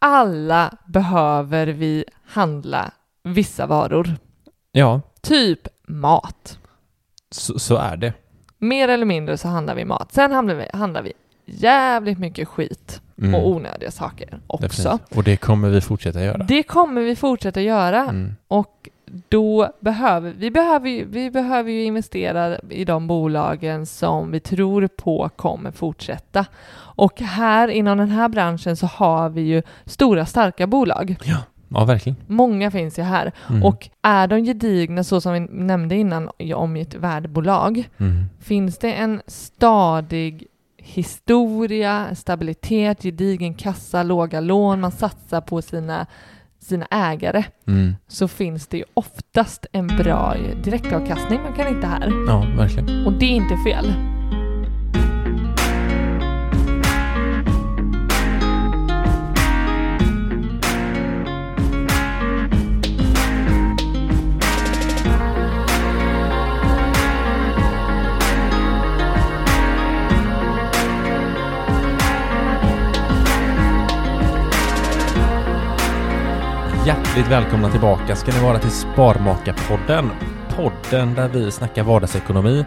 Alla behöver vi handla vissa varor. Ja, Typ mat. så, så är det. Mer eller mindre så handlar vi mat. Sen handlar vi, handlar vi jävligt mycket skit Mm. och onödiga saker också. Definitivt. Och det kommer vi fortsätta göra. Det kommer vi fortsätta göra. Mm. Och då behöver vi, behöver, ju- vi behöver ju investera i de bolagen som vi tror på kommer fortsätta. Och här inom den här branschen så har vi ju stora starka bolag. Ja, ja verkligen. Många finns ju här. Mm. Och är de gedigna så som vi nämnde innan om ett värdebolag, Mm. finns det en stadig historia, stabilitet, gedigen kassa, låga lån, man satsar på sina, sina ägare, Mm. så finns det ju oftast en bra direktavkastning man kan hitta här. Ja, verkligen. Och det är inte fel. Hjärtligt välkomna tillbaka ska ni vara till Sparmakarpodden. Podden där vi snackar vardagsekonomi,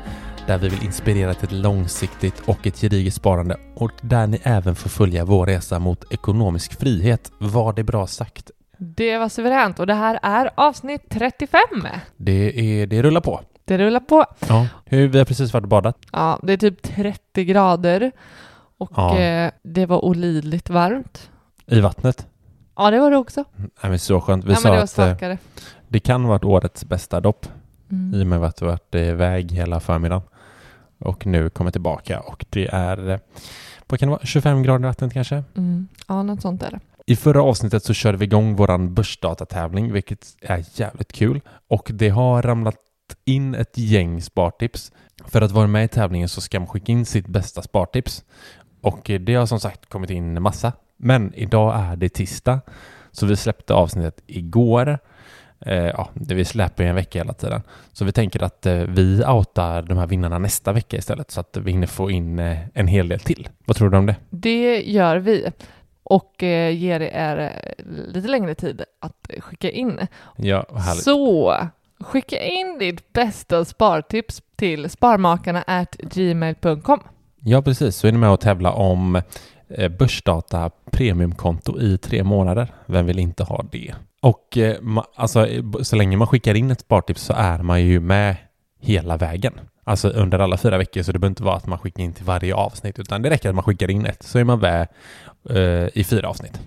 där vi vill inspirera till ett långsiktigt och ett gediget sparande och där ni även får följa vår resa mot ekonomisk frihet. Var det bra sagt? Det var suveränt och det här är avsnitt 35. Det, är, det rullar på. Det rullar på. Ja. Hur, vi har precis varit och badat. Ja, det är typ 30 grader och Ja. eh, det var olidligt varmt. I vattnet. Ja, det var det också. Nej, men så skönt. Vi ja, sa det att eh, det kan varit årets bästa dopp Mm. i och med att har varit iväg hela förmiddagen och nu kommer tillbaka och det är eh, vad kan det vara, 25 grader i vattnet kanske? Mm. Ja, något sånt är det. I förra avsnittet så körde vi igång våran börsdatatävling vilket är jävligt kul och det har ramlat in ett gäng spartips. För att vara med i tävlingen så ska man skicka in sitt bästa spartips och det har som sagt kommit in massa. Men idag är det tisdag så vi släppte avsnittet igår. Eh, ja, det vi släpper ju en vecka hela tiden. Så vi tänker att eh, vi outar de här vinnarna nästa vecka istället så att vi hinner få in eh, en hel del till. Vad tror du om det? Det gör vi och eh, ger er eh, lite längre tid att skicka in. Ja, härligt. Så skicka in ditt bästa spartips till sparmakarna at gmail.com. Ja, precis. Så är ni med och tävla om Börsdata premiumkonto i tre månader. Vem vill inte ha det? Och eh, alltså, eh, så länge man skickar in ett spartips så är man ju med hela vägen. Alltså under alla fyra veckor, så det behöver inte vara att man skickar in till varje avsnitt, utan det räcker att man skickar in ett, så är man med eh, i fyra avsnitt.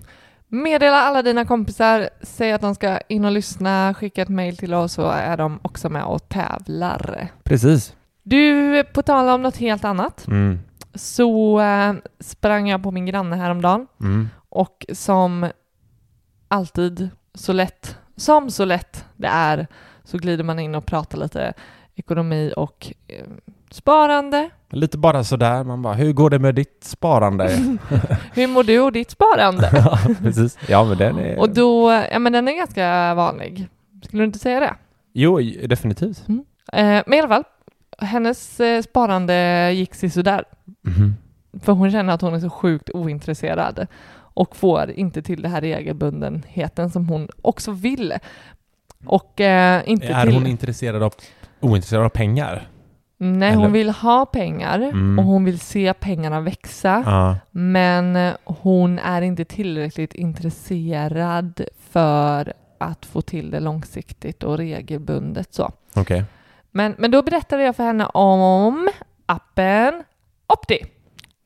Meddela alla dina kompisar, säg att de ska in och lyssna, skicka ett mejl till oss så är de också med och tävlar. Precis. Du, på tal om något helt annat, Mm. Så eh, sprang jag på min granne häromdagen Mm. och som alltid så lätt, som så lätt det är, så glider man in och pratar lite ekonomi och eh, Sparande. Lite bara sådär, man bara, hur går det med ditt sparande? Hur mår du och ditt sparande? ja, precis. Ja, men den är... Och då, ja men den är ganska vanlig. Skulle du inte säga det? Jo, definitivt. Eh, men i alla fall, hennes eh, sparande gick sådär. Mhm. För hon känner att hon är så sjukt ointresserad och får inte till det här regelbundenheten som hon också vill. Och eh, inte Är till... hon intresserad av, ointresserad av pengar? Nej, eller- hon vill ha pengar Mm. och hon vill se pengarna växa. Ja. Men eh, hon är inte tillräckligt intresserad för att få till det långsiktigt och regelbundet så. Okej. Men, men då berättade jag för henne om appen Opti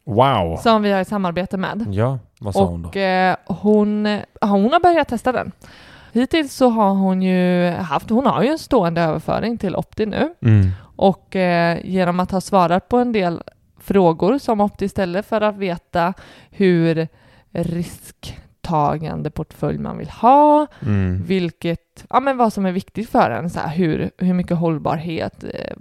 Wow. som vi har ett samarbete med. Ja, vad sa hon då? Och eh, hon, hon har börjat testa den. Hittills så har hon ju haft, hon har ju en stående överföring till Opti nu Mm. och eh, genom att ha svarat på en del frågor som Opti ställer för att veta hur risktagande portfölj man vill ha, Mm. vilket, ja men vad som är viktigt för en, så här, hur, hur mycket hållbarhet eh,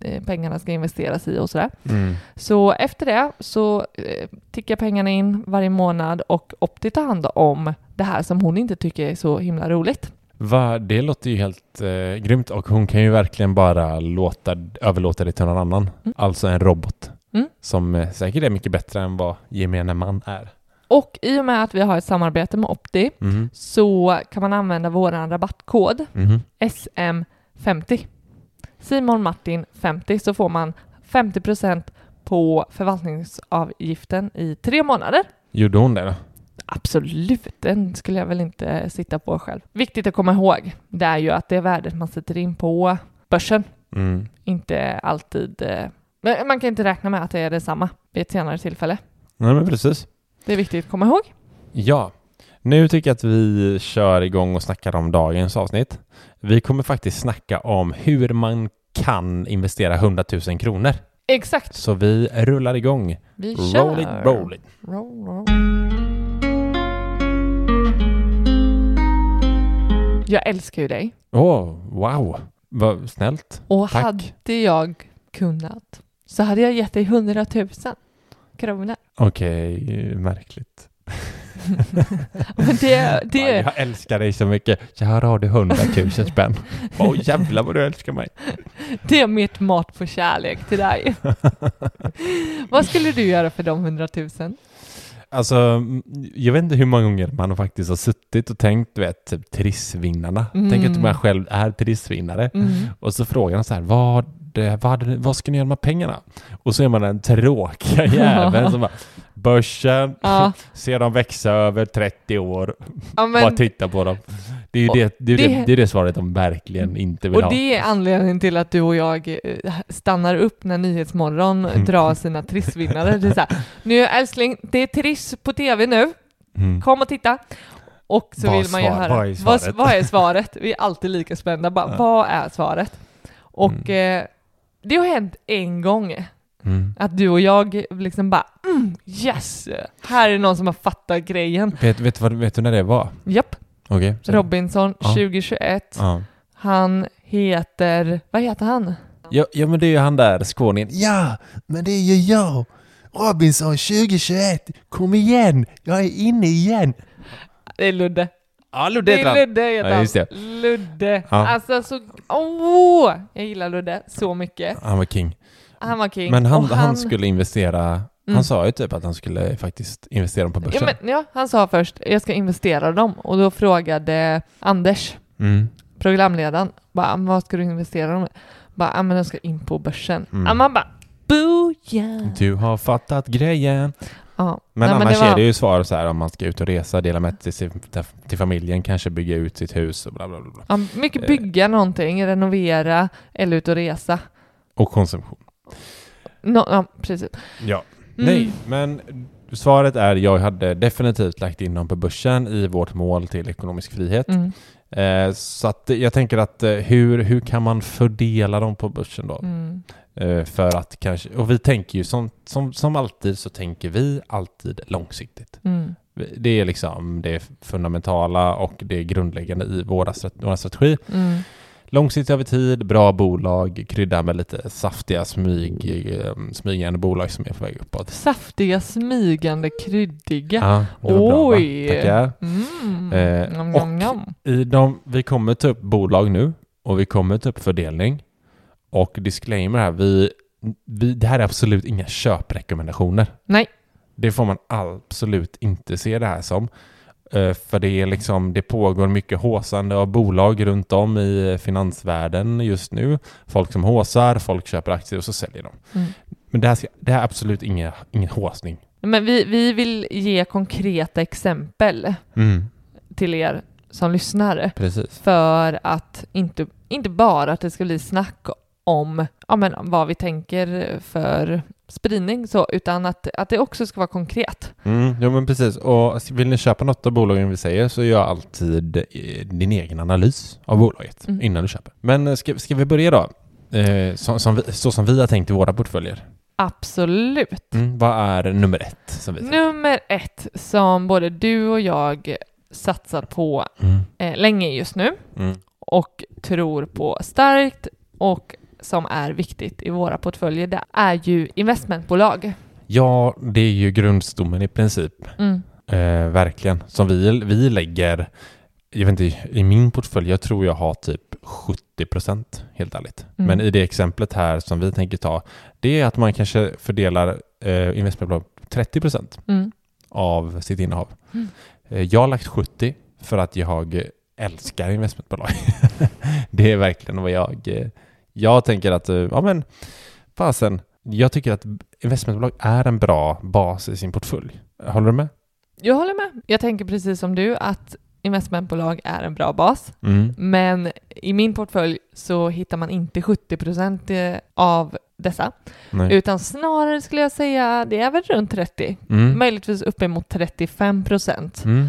eh, pengarna ska investeras i och sådär. Mm. Så efter det så eh, tickar pengarna in varje månad och Opti tar hand om det här som hon inte tycker är så himla roligt. Va, det låter ju helt eh, grymt och hon kan ju verkligen bara låta, överlåta det till någon annan. Mm. Alltså en robot. Mm. Som eh, säkert är mycket bättre än vad gemene man är. Och i och med att vi har ett samarbete med Opti Mhm. så kan man använda vår rabattkod Mhm. SM50. Simon Martin 50 så får man 50% på förvaltningsavgiften i tre månader. Gjorde hon det då? Absolut, den skulle jag väl inte sitta på själv. Viktigt att komma ihåg, det är ju att det värdet man sätter in på börsen Mm. inte alltid... eh, Man kan inte räkna med att det är detsamma vid ett senare tillfälle. Nej men precis. Det är viktigt att komma ihåg. Ja, nu tycker jag att vi kör igång och snackar om dagens avsnitt. Vi kommer faktiskt snacka om hur man kan investera 100 000 kronor. Exakt. Så vi rullar igång. Vi kör. Roll it, roll it. Roll, roll. Jag älskar ju dig. Åh, wow. Vad snällt. Och Tack. hade jag kunnat så hade jag gett dig 100 000 kronor. Okej, märkligt. Men det, det, Ja, Jag älskar dig så mycket. Här har du 100 000 spänn. Åh jävlar vad du älskar mig. det är mitt mått på kärlek till dig. Vad skulle du göra för de 100 000? Alltså, mm, jag vet inte hur många gånger man faktiskt har suttit och tänkt, du vet, typ trissvinnarna. Mm. Tänk att man själv är trissvinnare. Mm. Och så frågar de så här, vad, vad, vad ska ni göra med pengarna? Och så är man den tråkiga jäveln som bara, börsen, Ja, ser dem växa över 30 år, ja, bara men, titta på dem. Det är Och det, det, är det- det, det, är det svaret de verkligen inte vill och ha. det är anledningen till att du och jag eh, stannar upp när Nyhetsmorgon Mm. drar sina trissvinnare. Det är så här, nu älskling, det är triss på tv nu, Mm. kom och titta. Och så Vad vill man ju svar- höra, vad är vad, svaret? vad är svaret? Vi är alltid lika spända, bara, Ja. vad är svaret? Och eh, det har hänt en gång Mm. att du och jag liksom bara, mm, yes, här är någon som har fattat grejen. Vet, vet, vad, vet du när det var? Japp, så- Robinson Ja. 2021. Ja. Han heter, vad heter han? Ja, ja, men det är ju han där skåningen. Ja, men det är ju jag! Robinson 2021! Kom igen! Jag är inne igen! Det är Ludde. Ja, Ludde Det heter är han. Ludde heter Ja, just det. han. Ludde. Ja. Alltså så, åh! Jag gillar Ludde så mycket. Han var king. Han var king. Men han, Och han, skulle investera, Mm. han sa ju typ att han skulle faktiskt investera dem på börsen. Ja, men, ja, han sa först, jag ska investera dem. Och då frågade Anders, mm. programledaren, bara, "Men vad ska du investera dem i? Bara, "Ja, men jag ska in på börsen. Mm. Man bara, booyah! Du har fattat grejen. Ja. Men Nej, annars det var- är det ju svar så här om man ska ut och resa, dela med sig till, till familjen, kanske bygga ut sitt hus och bla bla bla. Ja, mycket bygga någonting, renovera eller ut och resa. Och konsumtion. No, ja, precis. Ja. Mm. Nej, men svaret är jag hade definitivt lagt in dem på börsen i vårt mål till ekonomisk frihet. Mm. Eh, så att jag tänker att eh, hur, hur kan man fördela dem på börsen då? Mm. Eh, för att kanske, och vi tänker ju som, som, som alltid så tänker vi alltid långsiktigt. Mm. Det är liksom det fundamentala och det grundläggande i våra, våra strategi. Mm. Långsiktigt över tid, bra bolag, krydda med lite saftiga smyg, eh, smygande bolag som är på väg uppåt. Saftiga, smygande, kryddiga. Ja, var bra? Oj! Tackar. Mm. Eh, Nom, och nom. I de, vi kommer ta upp bolag nu och vi kommer ta upp fördelning. Och disclaimer här, vi, vi, det här är absolut inga köprekommendationer. Nej. Det får man absolut inte se det här som. Eh, För det, är liksom, det pågår mycket håsande av bolag runt om i finansvärlden just nu. Folk som håsar, folk köper aktier och så säljer de. Mm. Men det här, ska, det här är absolut inga, ingen håsning. Men vi, vi vill ge konkreta exempel till er som lyssnar Precis. för att inte, inte bara att det ska bli snack om ja, men, vad vi tänker för spridning, så, utan att, att det också ska vara konkret. Mm, ja men precis. Och vill ni köpa något av bolagen vi säger så gör alltid eh, din egen analys av bolaget Mm. innan du köper. Men eh, ska, ska vi börja då? Eh, så, som vi, så som vi har tänkt i våra portföljer. Absolut. Mm, vad är nummer ett? Som vi? Nummer ett som både du och jag satsar på Mm, eh, länge just nu mm, och tror på starkt och som är viktigt i våra portföljer, det är ju investmentbolag. Ja, det är ju grundstommen i princip. Mm. Eh, verkligen. Som vi, vi lägger, jag vet inte, i min portfölj, jag tror jag har typ 70 procent, helt ärligt. Mm. Men i det exemplet här som vi tänker ta, det är att man kanske fördelar eh, investmentbolag 30 procent Mm. av sitt innehav. Mm. Eh, jag har lagt 70 för att jag älskar investmentbolag. det är verkligen vad jag... eh, Jag tänker att, eh, ja men, fasen, jag tycker att investmentbolag är en bra bas i sin portfölj. Håller du med? Jag håller med. Jag tänker precis som du att investmentbolag är en bra bas, Mm. men i min portfölj så hittar man inte 70 procent av dessa, Nej. utan snarare skulle jag säga det är väl runt 30, Mm. möjligtvis uppemot 35 procent. Mm.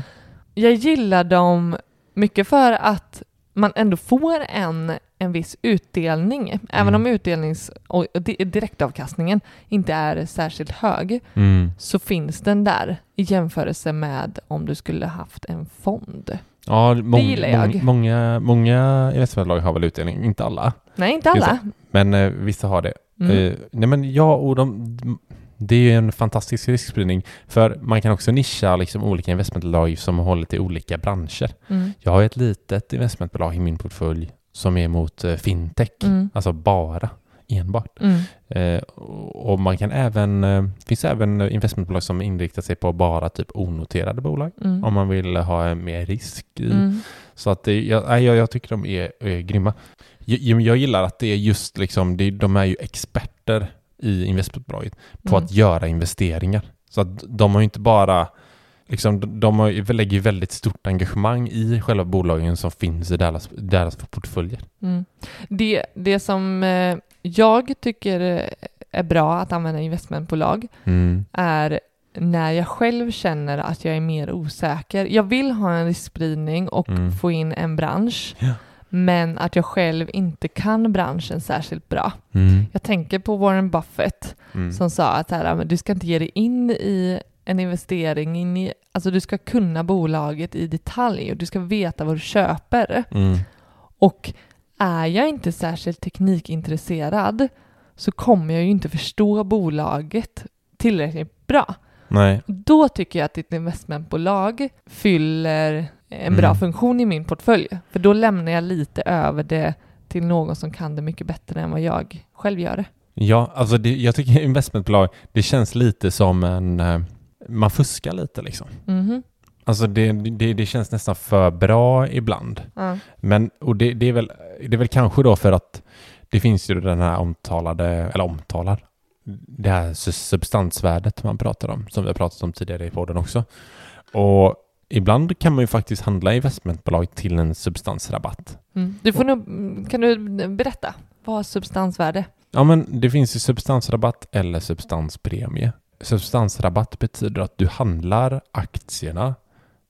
Jag gillar dem mycket för att man ändå får en, en viss utdelning, även Mm. om utdelnings och di- direktavkastningen inte är särskilt hög, Mm. så finns den där i jämförelse med om du skulle haft en fond. Ja, mång, gillar jag. mång- många, många investmentbolag har väl utdelning, inte alla, Nej, inte alla. men eh, vissa har det. Mm. Eh, nej men ja, och de, det är ju en fantastisk riskspridning för man kan också nischa liksom olika investmentbolag som håller till olika branscher. Mm. Jag har ett litet investmentbolag i min portfölj som är mot eh, fintech, Mm. alltså bara, enbart. Mm. Eh, och man kan även, eh, finns även investmentbolag som inriktar sig på bara typ onoterade bolag Mm. om man vill ha mer risk i. Mm. Så att det, jag, jag, jag tycker de är, är grymma. Jag, jag gillar att det är just liksom, det, de är ju experter i investmentbolaget på Mm. att göra investeringar. Så att de har ju inte bara, liksom, de- har, lägger ju väldigt stort engagemang i själva bolagen som finns i deras, deras portföljer. Mm. Det, det som eh, jag tycker är bra att använda investmentbolag Mm. är när jag själv känner att jag är mer osäker. Jag vill ha en riskspridning och Mm. få in en bransch, Ja. men att jag själv inte kan branschen särskilt bra. Mm. Jag tänker på Warren Buffett Mm. som sa att här, du ska inte ge dig in i en investering, in i, alltså du ska kunna bolaget i detalj och du ska veta vad du köper. Mm. Och är jag inte särskilt teknikintresserad så kommer jag ju inte förstå bolaget tillräckligt bra. Nej. Då tycker jag att ditt investmentbolag fyller en bra Mm. funktion i min portfölj. För då lämnar jag lite över det till någon som kan det mycket bättre än vad jag själv gör det. Ja, alltså det, jag tycker investmentbolag, det känns lite som en... Man fuskar lite liksom. Mhm. Alltså det, det, det känns nästan för bra ibland. Ja. Men, och det, det, är väl, det är väl kanske då för att det finns ju den här omtalade, eller omtalar, det här su- substansvärdet man pratar om, som vi har pratat om tidigare i podden också. Och ibland kan man ju faktiskt handla investmentbolag till en substansrabatt. Mm. Du får nog, kan du berätta? Vad substansvärde? Ja, men det finns ju substansrabatt eller substanspremie. Substansrabatt betyder att du handlar aktierna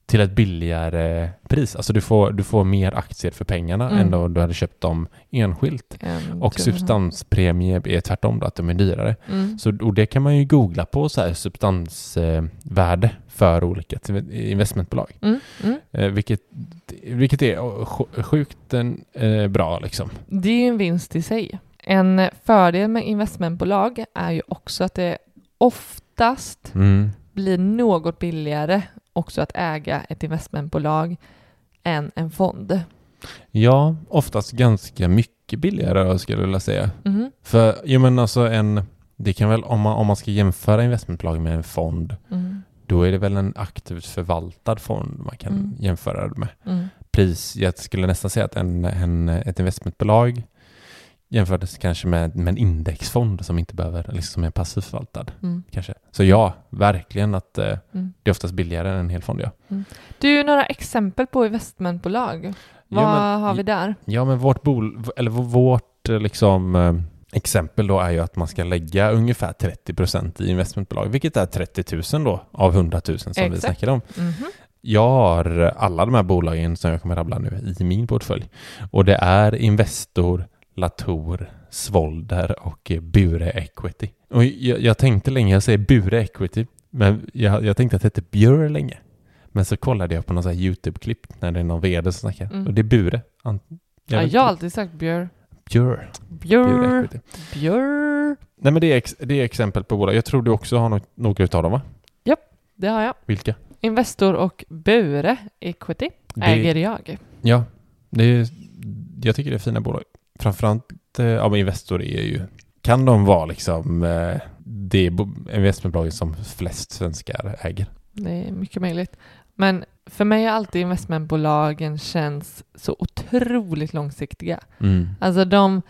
till ett billigare pris. Alltså du får, du får mer aktier för pengarna Mm. än om du hade köpt dem enskilt. En Och substanspremie är tvärtom då, att de är dyrare. Mm. Så, och det kan man ju googla på så här substansvärde för olika investmentbolag. Mm. Mm. Eh, vilket, vilket är sj- sjukt eh, bra liksom. Det är ju en vinst i sig. En fördel med investmentbolag är ju också att det oftast Mm. blir något billigare också att äga ett investmentbolag än en fond. Ja, oftast ganska mycket billigare skulle jag vilja säga. Mhm. För, jag menar alltså en, det kan väl, om man, om man ska jämföra investmentbolag med en fond, Mm. då är det väl en aktivt förvaltad fond man kan Mm. jämföra det med. Mm. Pris, jag skulle nästan säga att en, en, ett investmentbolag jämfördes kanske med, med en indexfond som inte behöver, liksom som är passivt förvaltad. Mm. Kanske. Så ja, verkligen att eh, Mm. det är oftast billigare än en hel fond. Ja, Du, några exempel på investmentbolag? Vad ja, men, har vi där? Ja, men vårt, bol, eller vårt eh, liksom, eh, exempel då är ju att man ska lägga ungefär 30% i investmentbolag, vilket är 30 000 då av 100 000 som vi Exakt. snackade om. Mhm. Jag har alla de här bolagen som jag kommer rabbla nu i min portfölj. Och det är Investor, Latour, Svolder och Bure Equity. Och jag, jag tänkte länge, jag säger Bure Equity, men jag, jag tänkte att det hette Bure länge. Men så kollade jag på någon sån här YouTube-klipp när det är någon vd som snackar. Mm. Och det är Bure. An- Ja, vet jag har alltid sagt Björ. Björ. Equity. Björ. Nej men det är, ex, det är exempel på bolag. Jag tror du också har något, några utav dem va? Det har jag. Vilka? Investor och Bure Equity Det- äger jag. Ja, det är, jag tycker det är fina bolag. Framförallt, eh, ja men Investor är ju, kan de vara liksom eh, det bo- investmentbolaget som flest svenskar äger? Det är mycket möjligt. Men för mig har alltid investmentbolagen känts så otroligt långsiktiga. Mm. Alltså de,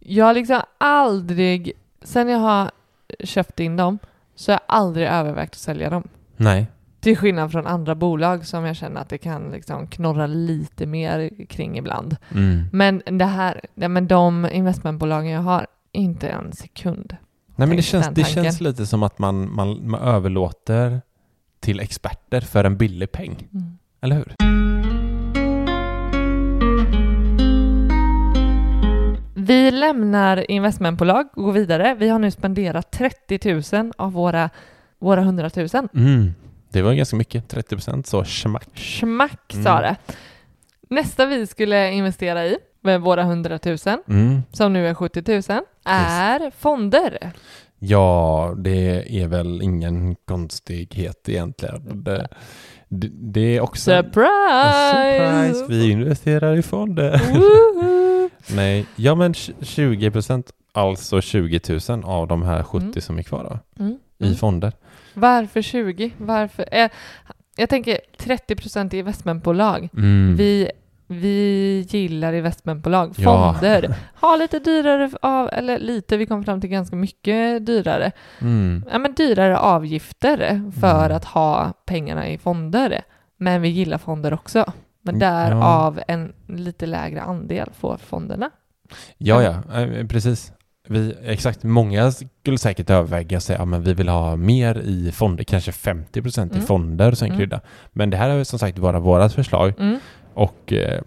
jag har liksom aldrig, sen jag har köpt in dem, så har jag aldrig övervägt att sälja dem. Nej. Till skillnad från andra bolag som jag känner att det kan liksom knorra lite mer kring ibland. Mm. Men det här, ja, men de investmentbolagen jag har, inte en sekund. Nej men det känns, det känns lite som att man, man, man överlåter till experter för en billig peng. Mm. Eller hur? Vi lämnar investmentbolag och går vidare. Vi har nu spenderat 30 000 av våra, våra 100 000. Mm. Det var ganska mycket, 30 procent så schmack. Schmack sa Mm. det. Nästa vi skulle investera i med våra 100 000, Mm. som nu är 70 000, är fonder. Ja, det är väl ingen konstighet egentligen. Det, det, det är också... Surprise! Surprise! Vi investerar i fonder. Nej, ja men 20 procent, alltså 20 000 av de här 70 Mm. som är kvar då, Mm. i fonder. Varför 20? Varför? Eh, jag tänker 30 procent i investmentbolag. Mm. Vi, vi gillar investmentbolag, Ja. fonder. Ha lite dyrare av, eller lite, vi kom fram till ganska mycket dyrare. Mm. Ja, men dyrare avgifter för Mm. att ha pengarna i fonder. Men vi gillar fonder också. Men Mm, därav en lite lägre andel får fonderna. Ja, ja, eh, precis. Vi, exakt, många skulle säkert överväga sig, ja men vi vill ha mer i fonder, kanske 50 procent i Mm. fonder som Mm. krydda. Men det här är som sagt bara vårat förslag. Mm. Och eh,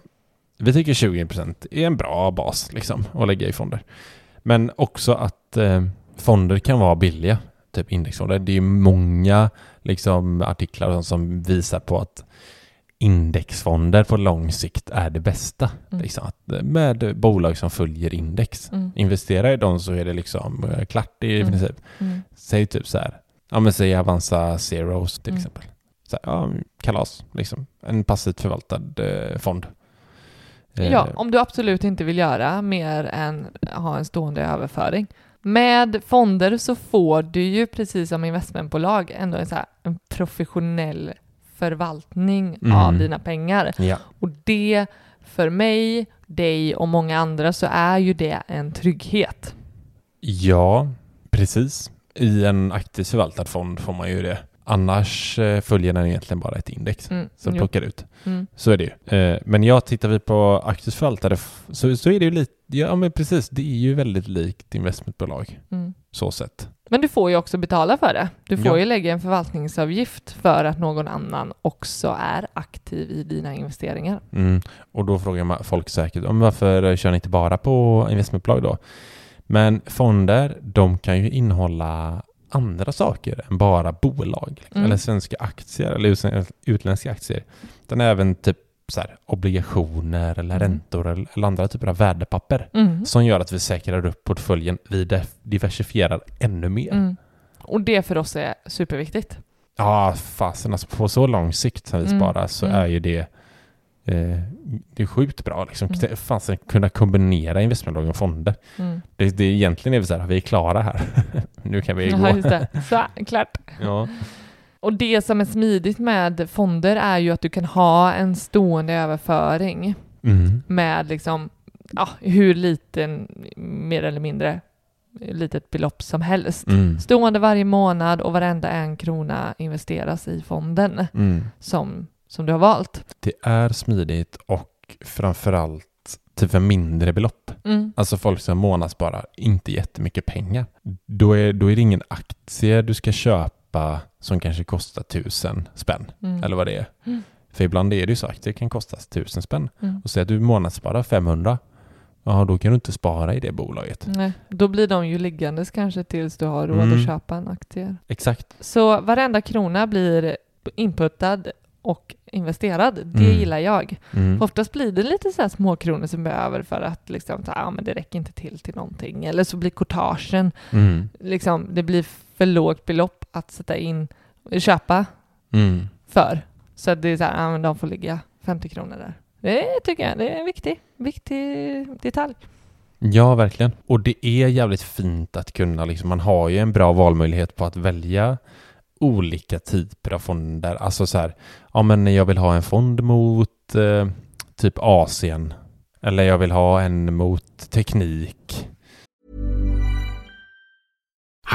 vi tycker 20% är en bra bas liksom att lägga i fonder. Men också att eh, fonder kan vara billiga, typ indexfonder. Det är många liksom, artiklar som visar på att indexfonder på lång sikt är det bästa. Mm. Liksom, att, eh, med bolag som följer index. Mm. Investera i dem så är det liksom eh, klart i Mm. princip. Mm. Säg typ så här, ja men säg Avanza Zeros till Mm. exempel. Så här, ja, kalas, liksom. En passivt förvaltad eh, fond. Eh, Ja, om du absolut inte vill göra mer än ha en stående överföring. Med fonder så får du ju precis som investmentbolag ändå en, så här, en professionell förvaltning Mm. av dina pengar. Ja. Och det för mig, dig och många andra så är ju det en trygghet. ja, precis. I en aktivt förvaltad fond får man ju det. Annars eh, följer den egentligen bara ett index Mm, som jo. plockar ut. Mm. Så är det ju. Eh, men ja, tittar vi på aktivt förvaltade så är det ju lite, ja men precis, det är ju väldigt likt investmentbolag. Mm. Så sett. Men du får ju också betala för det. Du får Ja. ju lägga en förvaltningsavgift för att någon annan också är aktiv i dina investeringar. Mm. Och då frågar man folk säkert, "Ja, men varför kör ni inte bara på investmentbolag då? Men fonder, de kan ju innehålla andra saker än bara bolag Mm. eller svenska aktier eller ut- utländska aktier. Utan även typ så här, obligationer eller Mm. räntor eller, eller andra typer av värdepapper Mm. som gör att vi säkrar upp portföljen. Vi diversifierar ännu mer. Mm. Och det för oss är superviktigt. Ja, fasen alltså på så lång sikt som vi Mm. sparar så Mm. är ju det eh, det är sjukt bra liksom. Mm. Fasen kunna kombinera investmentbolag och fonder. Mm. Det, det är egentligen är vi så här, vi är klara här. nu kan vi gå. Ja, just det. Så, klart. Ja. Och det som är smidigt med fonder är ju att du kan ha en stående överföring Mm. med liksom, ja, hur liten, mer eller mindre, litet belopp som helst. Mm. Stående varje månad och varenda en krona investeras i fonden Mm. som, som du har valt. Det är smidigt och framförallt typ för mindre belopp. Mm. Alltså folk som månadssparar inte jättemycket pengar. Då är, då är det ingen aktie du ska köpa som kanske kostar tusen spänn. Mm. Eller vad det är. Mm. För ibland är det ju så aktier kan kosta tusen spänn. Mm. Och säg att du månadssparar 500. Ja, då kan du inte spara i det bolaget. Nej, då blir de ju liggandes kanske tills du har råd Mm. att köpa en aktie. Exakt. Så varenda krona blir inputtad och investerad. Det Mm. gillar jag. Mm. Oftast blir det lite så här små kronor som behöver för att liksom, här, ja, men det räcker inte till till någonting. Eller så blir courtagen, Mm. liksom, det blir för lågt belopp att sätta in, köpa Mm. för. Så det är så här, ja, de får ligga 50 kronor där. Det tycker jag det är en viktig, viktig detalj. Ja, verkligen. Och det är jävligt fint att kunna, liksom, man har ju en bra valmöjlighet på att välja olika typer av fonder. Alltså så här, ja men jag vill ha en fond mot eh, typ Asien. Eller jag vill ha en mot teknik.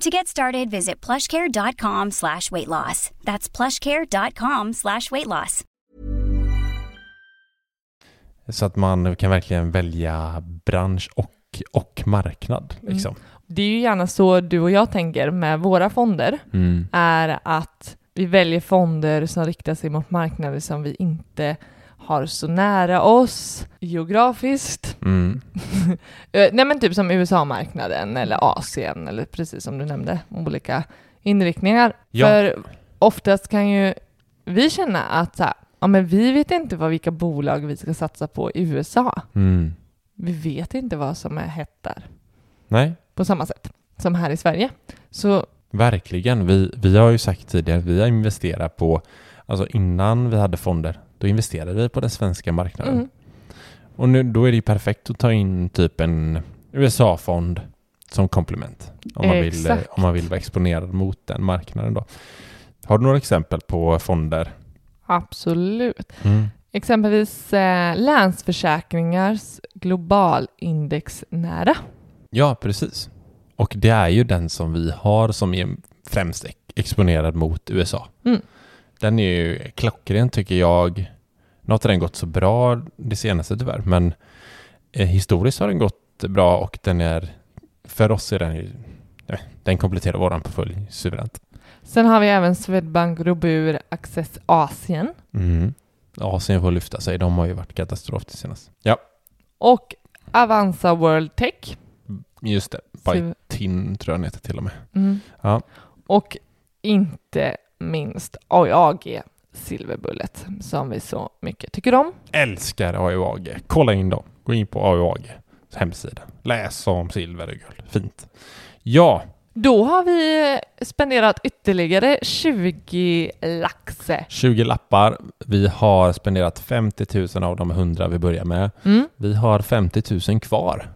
To get started, visit plushcare.com slash weight loss. That's plushcare.com slash weight loss. Så att man kan verkligen välja bransch och, och marknad. Liksom. Det är ju gärna så du och jag tänker med våra fonder, Mm. är att vi väljer fonder som riktar sig mot marknader som vi inte har så nära oss geografiskt. Mm. Eh, Nej men typ som USA-marknaden eller Asien eller precis som du nämnde, olika inriktningar. Ja. För oftast kan ju vi känna att så här, ja, men vi vet inte vad vilka bolag vi ska satsa på i USA. Mm. Vi vet inte vad som är hett där Nej, på samma sätt som här i Sverige. Så Verkligen. Vi, vi har ju sagt tidigare, vi har investerat på, alltså innan vi hade fonder, då investerade vi på den svenska marknaden. mm, Och nu, då är det ju perfekt att ta in typ en USA-fond som komplement. Om man, vill, eh, Exakt. om man vill vara exponerad mot den marknaden då. Har du några exempel på fonder? absolut. Exempelvis eh, Länsförsäkringars globalindexnära. Ja, precis. Och det är ju den som vi har som är främst ex- exponerad mot USA. Mm. Den är ju klockren tycker jag. Nu har inte den gått så bra det senaste tyvärr, men eh, historiskt har den gått bra och den är, för oss är den ju, ja, den kompletterar våran portfölj suveränt. Sen har vi även Swedbank Robur Access Asien Mm. Asien får lyfta sig, de har ju varit katastrof det senaste. Ja, och Avanza World Tech. just det. Så- Tin tror jag den heter till och med. Mm. Ja. Och inte minst AIAG Silverbullet som vi så mycket tycker om. Älskar AUAG. Kolla in dem. Gå in på AUAG hemsida. Läs om silver och guld. Fint. Ja, Då har vi spenderat ytterligare 20 lax. 20 lappar. Vi har spenderat 50 000 av de 100 vi börjar med. Mm. Vi har 50 000 kvar.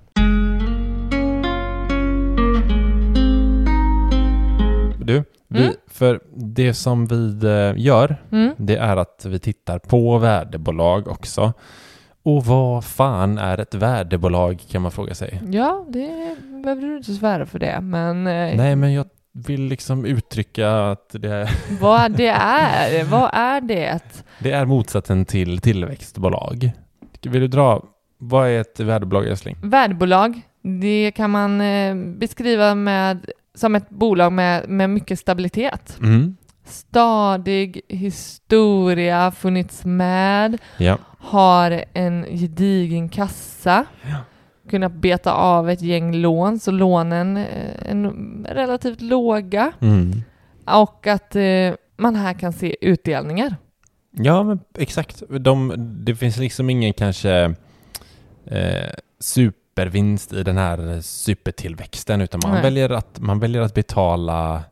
Du, vi, Mm. för det som vi eh, gör, Mm. det är att vi tittar på värdebolag också. Och vad fan är ett värdebolag kan man fråga sig. Ja, det behöver du inte svära för det, men eh, Nej, men jag vill liksom uttrycka att det, vad det är, vad är det? det är motsatsen till tillväxtbolag. Vill du dra, vad är ett värdebolag älskling? Värdebolag, det kan man eh, beskriva med, som ett bolag med, med mycket stabilitet. Mm. Stadig historia, funnits med, Ja. har en gedigen kassa, kunnat beta av ett gäng lån, så lånen eh, är relativt låga. Mm. Och att eh, man här kan se utdelningar. Ja, men exakt. De, det finns liksom ingen kanske eh, supervinst i den här supertillväxten, utan man Nej. väljer, att, man väljer att betala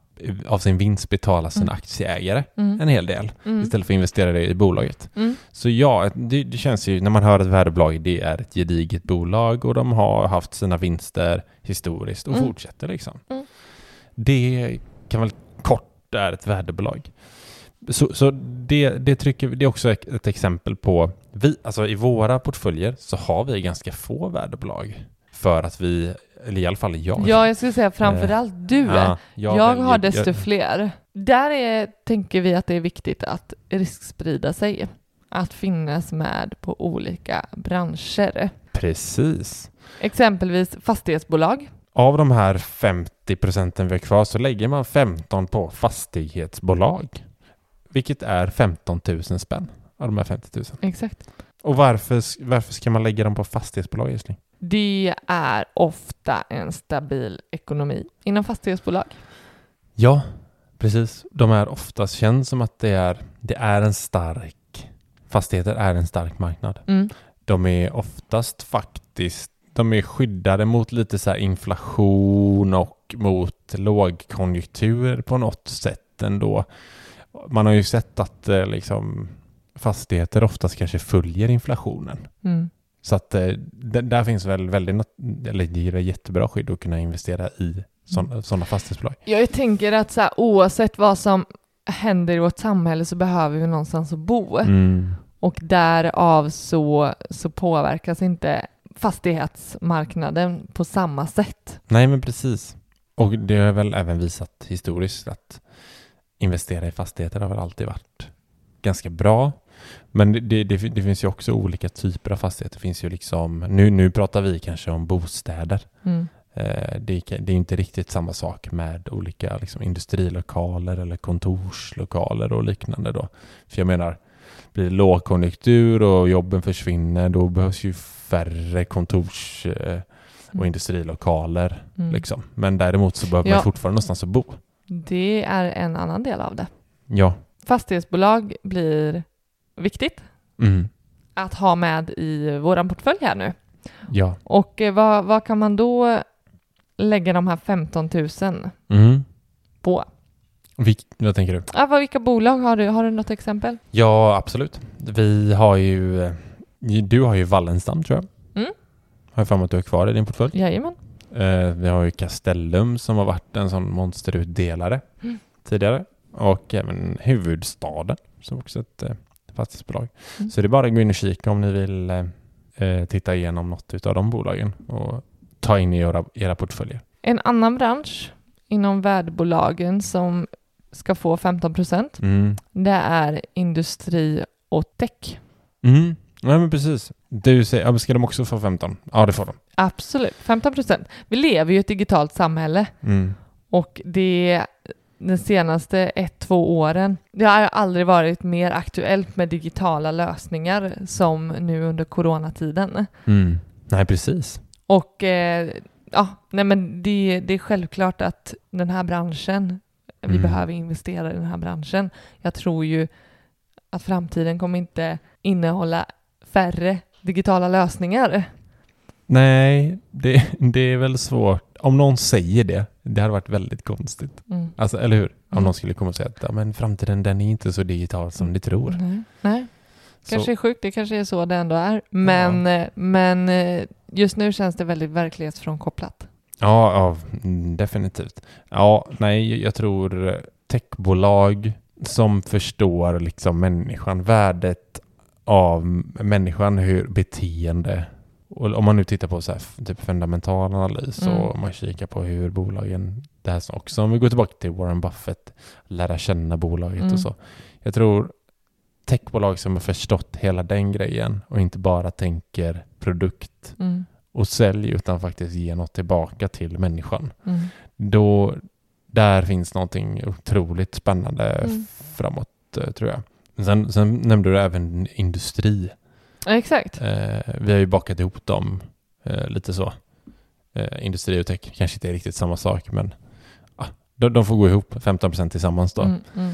av sin vinst betala sina Mm. aktieägare Mm. en hel del Mm. istället för att investera det i bolaget. Mm. Så ja, det, det känns ju när man hör ett värdebolag, det är ett gediget bolag och de har haft sina vinster historiskt och Mm. fortsätter liksom. Mm. Det kan väl kort är ett värdebolag. Så, så det, det, trycker, det är också ett, exempel på, vi, alltså i våra portföljer så har vi ganska få värdebolag för att vi, eller i alla fall jag. Ja, jag skulle säga Eh, framförallt du. Ja, jag väljer- har desto jag- fler. Där är, tänker vi att det är viktigt att risksprida sig. Att finnas med på olika branscher. Precis. Exempelvis fastighetsbolag. Av de här 50 procenten vi har kvar så lägger man 15 på fastighetsbolag. Vilket är 15 000 spänn av de här 50 000. Exakt. Och varför, varför ska man lägga dem på fastighetsbolag älskling? Det är ofta en stabil ekonomi inom fastighetsbolag. Ja, precis. De är oftast känns som att det är, det är en stark, fastigheter är en stark marknad. Mm. De är oftast faktiskt, de är skyddade mot lite så här inflation och mot lågkonjunktur på något sätt ändå. Man har ju sett att eh, liksom fastigheter oftast kanske följer inflationen. Mm. Så att eh, där finns väl väldigt, eller det ger jättebra skydd att kunna investera i sådana såna fastighetsbolag. Jag tänker att så här, oavsett vad som händer i vårt samhälle så behöver vi någonstans att bo. Mm. Och därav så, så påverkas inte fastighetsmarknaden på samma sätt. Nej, men precis. Och det har väl även visat historiskt att investera i fastigheter har väl alltid varit ganska bra. Men det, det, det, finns ju också olika typer av fastigheter. Det finns ju liksom, nu, nu pratar vi kanske om bostäder. Mm. Eh, det, är- det är inte riktigt samma sak med olika liksom, industrilokaler eller kontorslokaler och liknande då. För jag menar, blir det lågkonjunktur och jobben försvinner då behövs ju färre kontors eh, och Mm. industrilokaler. Mm. Liksom. Men däremot så behöver man Ja. ju fortfarande någonstans att bo. Det är en annan del av det. Ja. Fastighetsbolag blir viktigt Mm. att ha med i våran portfölj här nu. Ja. Och eh, vad, vad kan man då lägga de här 15 000 Mm. på? Vil- vad tänker du? Ah, vad, vilka bolag har du? Har du något exempel? Ja, absolut. Vi har ju... eh, Du har ju Wallenstam tror jag. Mm. Har jag för mig att du har kvar i din portfölj. Jajamän. Eh, vi har ju Castellum som har varit en sån monsterutdelare Mm. tidigare. Och även Huvudstaden som också är ett eh, fastighetsbolag. Mm. Så det är bara att gå in och kika om ni vill eh, titta igenom något av de bolagen och ta in i era, era portföljer. En annan bransch inom värdebolagen som ska få 15 procent, Mm. det är industri och tech. Mm. Ja, men precis. Du säger, ska de också få 15? Ja, det får de. Absolut, 15 procent. Vi lever ju i ett digitalt samhälle Mm. och det de senaste ett, två åren, det har aldrig varit mer aktuellt med digitala lösningar som nu under coronatiden. Mm. Nej, precis. Och eh, ja, nej men det, det är självklart att den här branschen, vi Mm. behöver investera i den här branschen. Jag tror ju att framtiden kommer inte innehålla färre digitala lösningar. Nej, det, det är väl svårt. Om någon säger det, det hade varit väldigt konstigt. Mm. Alltså, eller hur? Om Mm. någon skulle komma och säga att ja, men framtiden den är inte så digital som ni tror. Nej. Nej. Kanske Så, är sjukt, det kanske är så det ändå är. Men, eh, men eh, just nu känns det väldigt verklighetsfrånkopplat. ja, ja, mm, definitivt. Ja, nej, jag tror techbolag som förstår liksom människan, värdet av människan, hur beteende och om man nu tittar på så här, typ fundamental analys Mm. och man kikar på hur bolagen, det här som också, om vi går tillbaka till Warren Buffett, lära känna bolaget Mm. och så. Jag tror techbolag som har förstått hela den grejen och inte bara tänker produkt Mm. och sälj utan faktiskt ger något tillbaka till människan. Mm. Då, där finns någonting otroligt spännande Mm. framåt eh, tror jag. Sen, sen nämnde du även industri. Ja, exakt. Eh, vi har ju bakat ihop dem eh, lite så. Eh, industri och tech kanske inte är riktigt samma sak men ah, de, de får gå ihop 15% tillsammans då. Mm. Mm.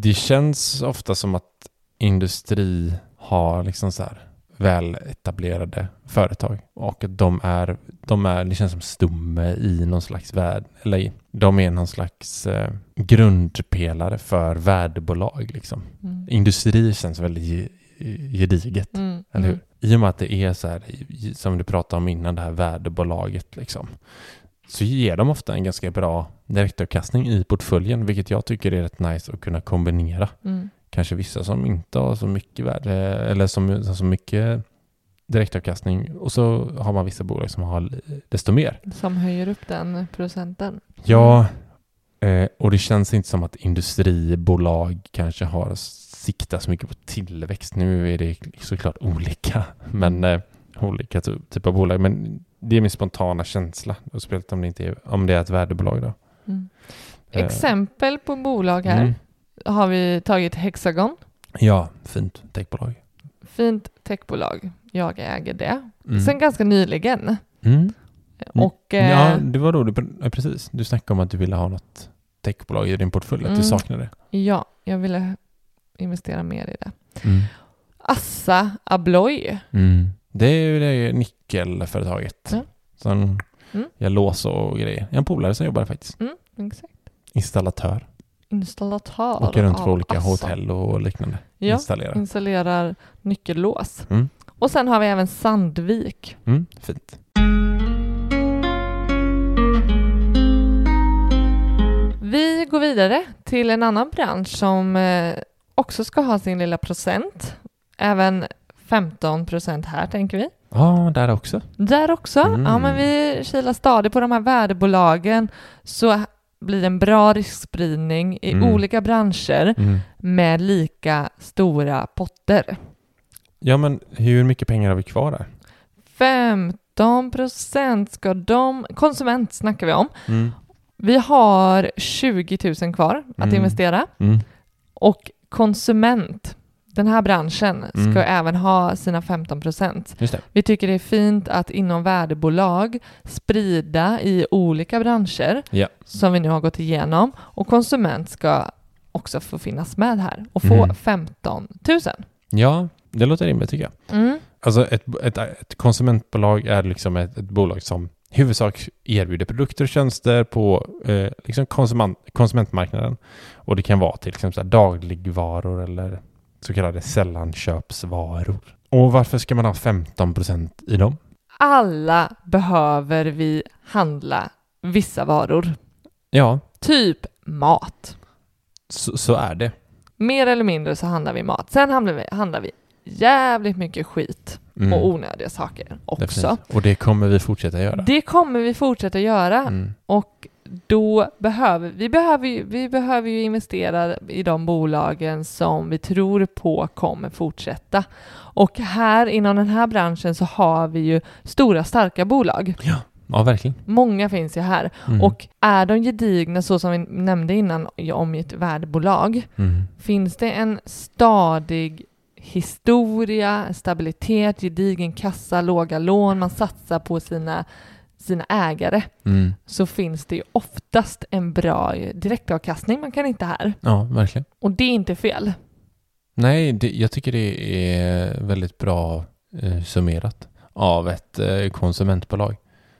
Det känns ofta som att industri har liksom så här väl etablerade företag och de är, de är, det känns som stumme i någon slags värld, eller de är någon slags eh, grundpelare för värdebolag liksom. Mm. Industri känns väldigt ge- gediget, Mm. eller hur? Mm. I och med att det är så här, som du pratade om innan, det här värdebolaget liksom, så ger de ofta en ganska bra direktavkastning i portföljen, vilket jag tycker är rätt nice att kunna kombinera. Mm. Kanske vissa som inte har så mycket värde, eller som så mycket direktavkastning, och så har man vissa bolag som har desto mer. Som höjer upp den procenten. Ja, eh, och det känns inte som att industribolag kanske har siktat så mycket på tillväxt. Nu är det såklart olika, men eh, olika ty- typer av bolag. Men det är min spontana känsla, speciellt om det, inte är, om det är ett värdebolag då. Mm. Eh, Exempel på bolag här mm. Har vi tagit Hexagon. Ja, fint techbolag. Fint techbolag. Jag äger det. Mm. Sen ganska nyligen. Mm. Och, eh, Ja, det var då du, ja, precis. Du snackade om att du ville ha något techbolag i din portfölj, att Mm. du saknade det. ja, jag ville investera mer i det. Mm. Assa Abloy. Mm. Det är ju det nyckelföretaget. Ja. Som Mm. gör lås och grejer. Jag har en polare som jobbar faktiskt. Mm, exakt. Installatör. Installatör. Åker runt på olika Assa. hotell och liknande. Ja, Installerar. installerar nyckellås. Mm. Och sen har vi även Sandvik. Mm. Fint. Vi går vidare till en annan bransch som eh, också ska ha sin lilla procent. Även 15 procent här tänker vi. Ja, där också. Där också. Mm. Ja, men vi kilar stadigt på de här värdebolagen så blir en bra riskspridning i Mm. olika branscher Mm. med lika stora potter. Ja, men hur mycket pengar har vi kvar där? 15 procent ska de... Konsument snackar vi om. Mm. Vi har 20 000 kvar att Mm. investera Mm. och konsument, den här branschen, ska Mm. även ha sina 15 procent. Vi tycker det är fint att inom värdebolag sprida i olika branscher Ja. som vi nu har gått igenom och konsument ska också få finnas med här och få Mm. 15 000. Ja, det låter rimligt tycker jag. Mm. Alltså ett, ett, ett konsumentbolag är liksom ett, ett bolag som i huvudsak erbjuder produkter och tjänster på eh, liksom konsument, konsumentmarknaden. Och det kan vara till exempel dagligvaror eller så kallade sällanköpsvaror. Och varför ska man ha 15% i dem? Alla behöver vi handla vissa varor. Ja, Typ mat. så, så är det. Mer eller mindre så handlar vi mat. Sen handlar vi, handlar vi jävligt mycket skit Mm, och onödiga saker också. definitivt. Och det kommer vi fortsätta göra. Det kommer vi fortsätta göra Mm. och då behöver vi, behöver, ju- vi behöver ju investera i de bolagen som vi tror på kommer fortsätta. Och här inom den här branschen så har vi ju stora starka bolag. Ja, verkligen. Många finns ju här. Mm. Och är de gedigna så som vi nämnde innan om ett värdebolag Mm. finns det en stadig historia, stabilitet, gedigen kassa, låga lån, man satsar på sina, sina ägare, Mm. så finns det ju oftast en bra direktavkastning. Man kan inte här. Ja, verkligen. Och det är inte fel. Nej, det, jag tycker det är väldigt bra eh, summerat av ett eh, konsumentbolag.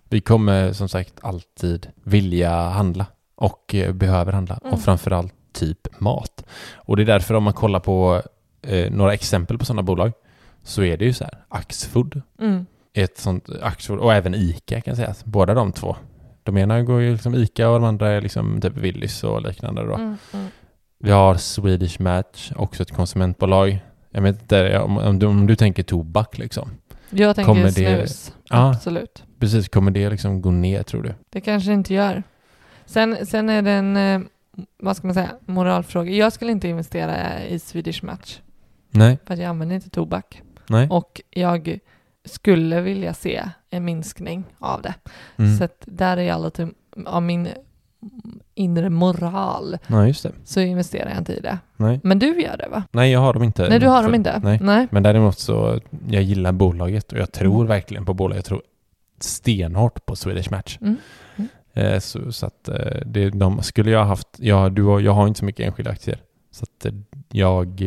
Vi kommer som sagt alltid vilja handla och eh, behöver handla Mm. och framförallt typ mat. Och det är därför om man kollar på eh, några exempel på sådana bolag så är det ju så här Axfood, Mm. ett sånt Axfood och även Ica kan sägas. Båda de två. De ena går ju liksom Ica och de andra är liksom typ Willys och liknande då. Mm. Mm. Vi har Swedish Match, också ett konsumentbolag. Jag vet inte, om, om, du, om du tänker tobak liksom. Jag tänker Kommer det- snus. Ja. Absolut. Precis, kommer det liksom gå ner tror du? Det kanske inte gör. Sen, sen är det en, eh, vad ska man säga, moralfråga. Jag skulle inte investera i Swedish Match Nej, för att jag använder inte tobak. nej. Och jag skulle vilja se en minskning av det. Mm. Så att där är jag lite av min inre moral Nej, just det. så investerar jag inte i det. Nej. Men du gör det va? nej, jag har dem inte. Nej, du har dem inte? Nej. Nej. Men däremot så, jag gillar bolaget och jag tror Mm. verkligen på bolaget. Jag tror stenhårt på Swedish Match. Mm. Mm. Eh, så, så att eh, det, de skulle jag ha haft, ja, du, jag har inte så mycket enskilda aktier. Så att eh, jag,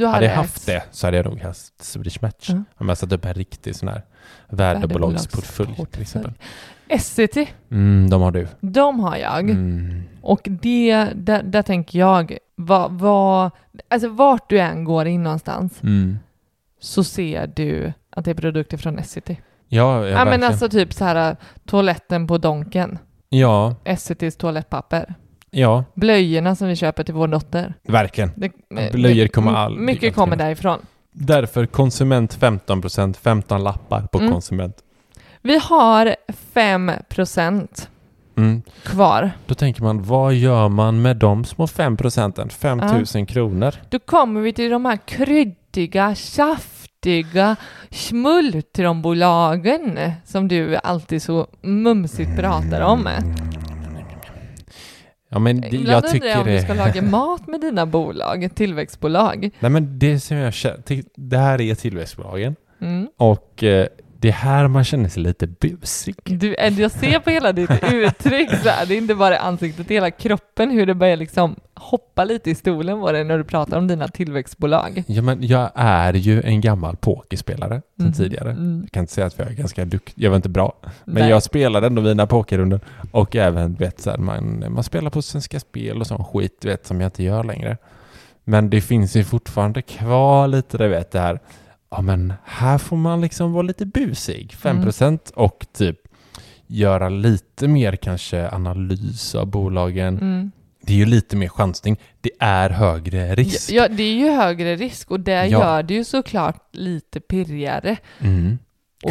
Du har hade jag haft det så hade jag nog haft Swedish Match. Mm. Om jag satt upp en riktig sån här värdebolagsportfölj till exempel. Essity, Mm, de har du. de har jag. Mm. Och det, där, där tänker jag, vad, vad, alltså vart du än går in någonstans Mm. så ser du att det är produkter från Essity. Ja, ja, Ja, men alltså typ så här toaletten på Donken, ja, Essitys toalettpapper, ja, blöjorna som vi köper till vår dotter. verkligen. Det, Blöjor det- kommer all- Mycket kommer därifrån. Därför konsument 15%, 15 lappar på Mm. konsument. Vi har 5% Mm. kvar. Då tänker man, vad gör man med de små 5 procenten? 5 000 kronor? Då kommer vi till de här kryddiga, saftiga smultronbolagen som du alltid så mumsigt pratar om. Ja, men det, Ibland jag undrar jag tycker om du det... ska laga mat med dina bolag, tillväxtbolag. Nej, men det som jag känner, det här är tillväxtbolagen Mm. och eh, det är här man känner sig lite busig. Du, eh, jag ser på hela ditt uttryck så här, det är inte bara ansiktet, det är hela kroppen, hur det börjar liksom hoppa lite i stolen på dig när du pratar om dina tillväxtbolag. Ja, men jag är ju en gammal pokerspelare sedan Mhm. tidigare. Mm. Jag kan inte säga att jag är ganska duktig, jag var inte bra. Men Nej. jag spelade ändå mina pokerrundor och även vet, så här, man, man spelar på Svenska Spel och sån skit vet, som jag inte gör längre. Men det finns ju fortfarande kvar lite, det vet det här. Ja men här får man liksom vara lite busig, 5% och typ göra lite mer kanske analys av bolagen. Mm. Det är ju lite mer chansning. Det är högre risk. Ja, det är ju högre risk och det Ja. gör det ju såklart lite pirrigare. Mm.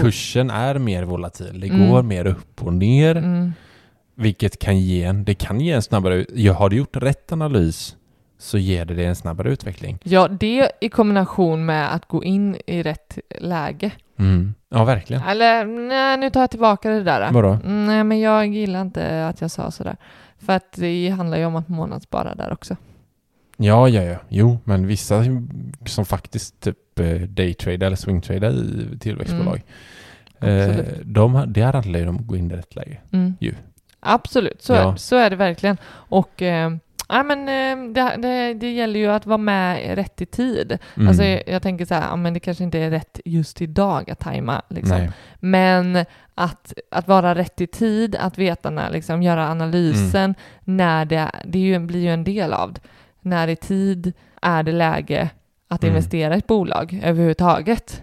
Kursen är mer volatil. Det Mm. går mer upp och ner. Mm. Vilket kan ge en, det kan ge en snabbare, har du gjort rätt analys så ger det dig en snabbare utveckling. Ja, det i kombination med att gå in i rätt läge. Mm. Ja, verkligen. Eller nej, nu tar jag tillbaka det där. Vadå? Nej, men jag gillar inte att jag sa sådär. För att det handlar ju om att månadsspara där också. Ja, ja, ja. Jo, men vissa som faktiskt typ eh, daytrader eller swingtrader i tillväxtbolag, Mm. eh, de, det handlar ju om att gå in i rätt läge. Mm. Ju. Absolut, så, Ja. är, så är det verkligen. Och eh, ja, men, eh, det, det, det gäller ju att vara med rätt i tid. Mm. Alltså, jag, tänker så här, ja, men det kanske inte är rätt just idag att tajma. Liksom. Men att, att vara rätt i tid, att veta när, liksom, göra analysen, Mm. när det, det är ju, blir ju en del av det. När i tid är det läge att Mm. investera i ett bolag överhuvudtaget.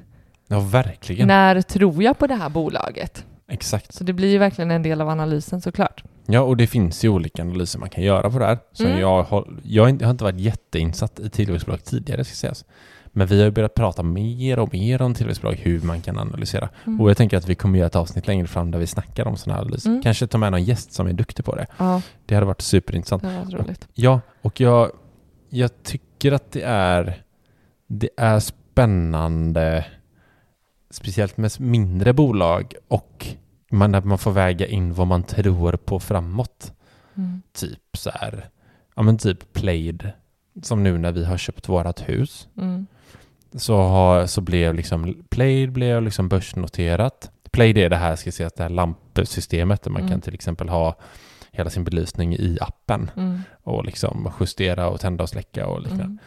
Ja, verkligen. När tror jag på det här bolaget? Exakt. Så det blir ju verkligen en del av analysen såklart. Ja, och det finns ju olika analyser man kan göra på det här. Så Mm. jag, har, jag har inte- varit jätteinsatt i tillväxtbolag tidigare, ska sägas. Men vi har börjat prata mer och mer om tillväxtbolag, hur man kan analysera. Mm. Och jag tänker att vi kommer göra ett avsnitt längre fram där vi snackar om sådana här analyser. Mm. Kanske ta med någon gäst som är duktig på det. Ja, Det hade varit superintressant. det var roligt. Ja, och jag, jag tycker att det är, det är spännande, speciellt med mindre bolag och man, när man får väga in vad man tror på framåt. Mm. Typ så här, ja men typ Played, som nu när vi har köpt vårat hus, Mm. så, har, så blev liksom Played blev liksom börsnoterat. Played är det här, ska jag säga, det här lampsystemet där man Mm. kan till exempel ha hela sin belysning i appen Mm. och liksom justera och tända och släcka och liknande. Mm.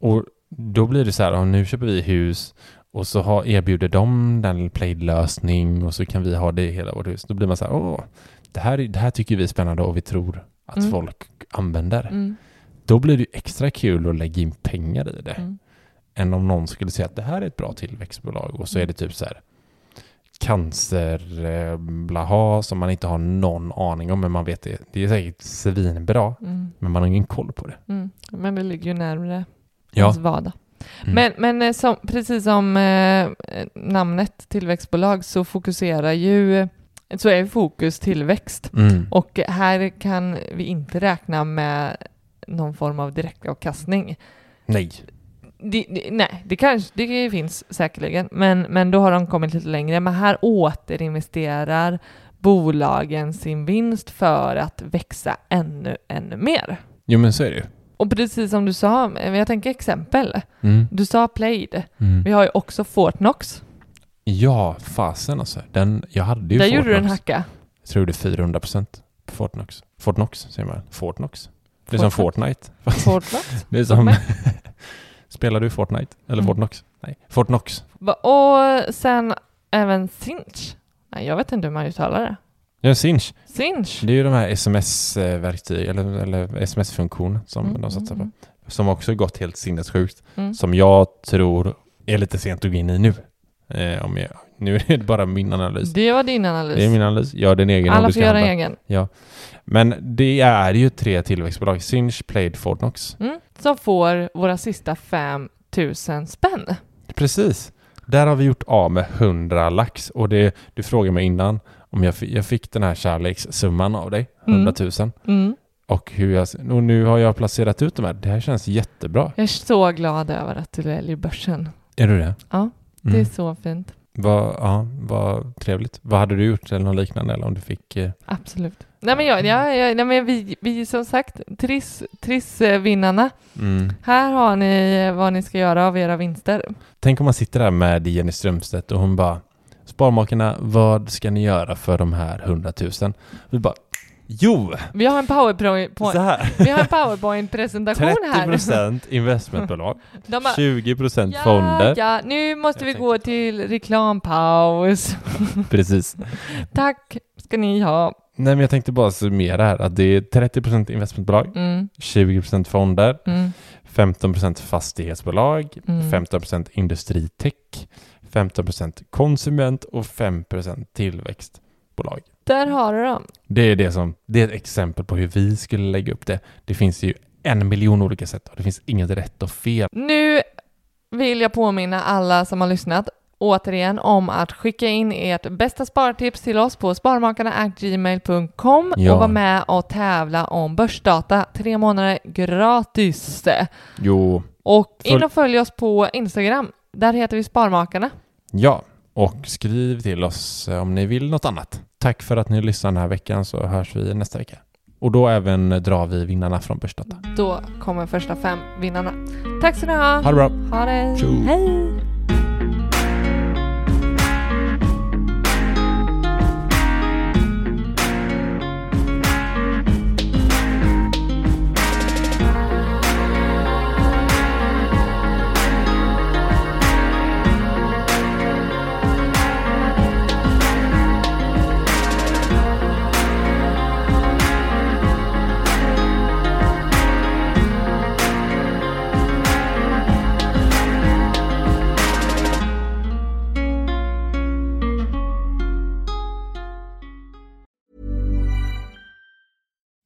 Och då blir det så här, nu köper vi hus och så har, erbjuder de den Plaid-lösning och så kan vi ha det i hela vårt hus. Då blir man så här, åh, det här, är- det här tycker vi är spännande och vi tror att Mm. folk använder. Mm. Då blir det extra kul att lägga in pengar i det. Mm. Än om någon skulle säga att det här är ett bra tillväxtbolag och så är det typ så här cancer, eh, som man inte har någon aning om, men man vet det. Det är säkert svinbra, Mm. men man har ingen koll på det. Mm. Men det ligger ju närmare Ja. ens vardag. Mm. Men, men eh, som, precis som eh, namnet tillväxtbolag så fokuserar ju så är fokus tillväxt. Mm. Och här kan vi inte räkna med någon form av direktavkastning. Nej. Det, det, nej, det kanske det finns säkerligen, men, men då har de kommit lite längre. Men här återinvesterar bolagen sin vinst för att växa ännu, ännu mer. Jo, men så är det ju. Och precis som du sa, jag tänker exempel. Mm. Du sa Plaid. Mm. Vi har ju också Fortnox. Ja, fasen alltså. Den, jag hade ju Där gjorde du en Fortnox. hacka. Jag tror det är 400 procent på Fortnox. Fortnox säger man. Fortnox. Det är som Fortnox. Fortnite. Fortnox. Det är som... Spelar du Fortnite? Eller Mm. Fortnox? Nej, Fortnox. Och sen även Sinch. Nej, jag vet inte hur man uttalar det. Ja, Sinch. Sinch. Det är ju de här sms-verktyg, eller, eller sms-funktion som Mm, de satsar på. mm, Som också gått helt sinnessjukt. Mm. Som jag tror är lite sent att gå in i nu. Eh, om jag, nu är det bara min analys. Det var din analys. Det är min analys. Gör din egen Alla får göra handla. egen. Ja. Men det är ju tre tillväxtbolag. Sinch, Plaid, Fortnox. Mm. Som får våra sista 5 000 spänn. Precis. Där har vi gjort av med 100 lax. Och det, du frågade mig innan om jag, fick- jag fick den här kärlekssumman av dig, 100 000. Mm. Och, hur jag, och nu har jag placerat ut de här. Det här känns jättebra. Jag är så glad över att du väljer börsen. Är du det? Ja, det Mm. är så fint. Vad, ja, vad trevligt. Vad hade du gjort eller något liknande? Eller om du fick... Eh, Absolut. Nej men, jag, jag, jag, nej, men vi, vi som sagt, Triss, Triss-vinnarna. mm. Här har ni vad ni ska göra av era vinster. Tänk om man sitter där med Jenny Strömstedt och hon bara Sparmakarna, vad ska ni göra för de här 100 000? Vi bara Jo! Vi har en powerpoint, här. vi har en powerpoint-presentation här. 30% investmentbolag, De bara, 20% ja, fonder. ja, nu måste Jag vi tänkte gå till reklampaus. Precis. Tack ska ni ha. Nej men jag tänkte bara summera här att det är 30% investmentbolag, Mm, 20% fonder, mm, 15% fastighetsbolag, Mm. 15% industritech, 15% konsument och 5% tillväxtbolag. där har du dem. Det är det som, det är ett exempel på hur vi skulle lägga upp det. Det finns ju en miljon olika sätt och det finns inget rätt och fel. Nu vill jag påminna alla som har lyssnat återigen om att skicka in ert bästa spartips till oss på sparmakarna.gmail.com Ja. och vara med och tävla om börsdata. Tre månader gratis. Jo, Och in och följ oss på Instagram. Där heter vi Sparmakarna. ja. Och skriv till oss eh, om ni vill något annat. Tack för att ni lyssnar den här veckan så hörs vi nästa vecka. Och då även drar vi vinnarna från Börsdata. Då kommer första fem vinnarna. Tack ska ni ha. Ha det bra! Ha det. Tjo. Hej.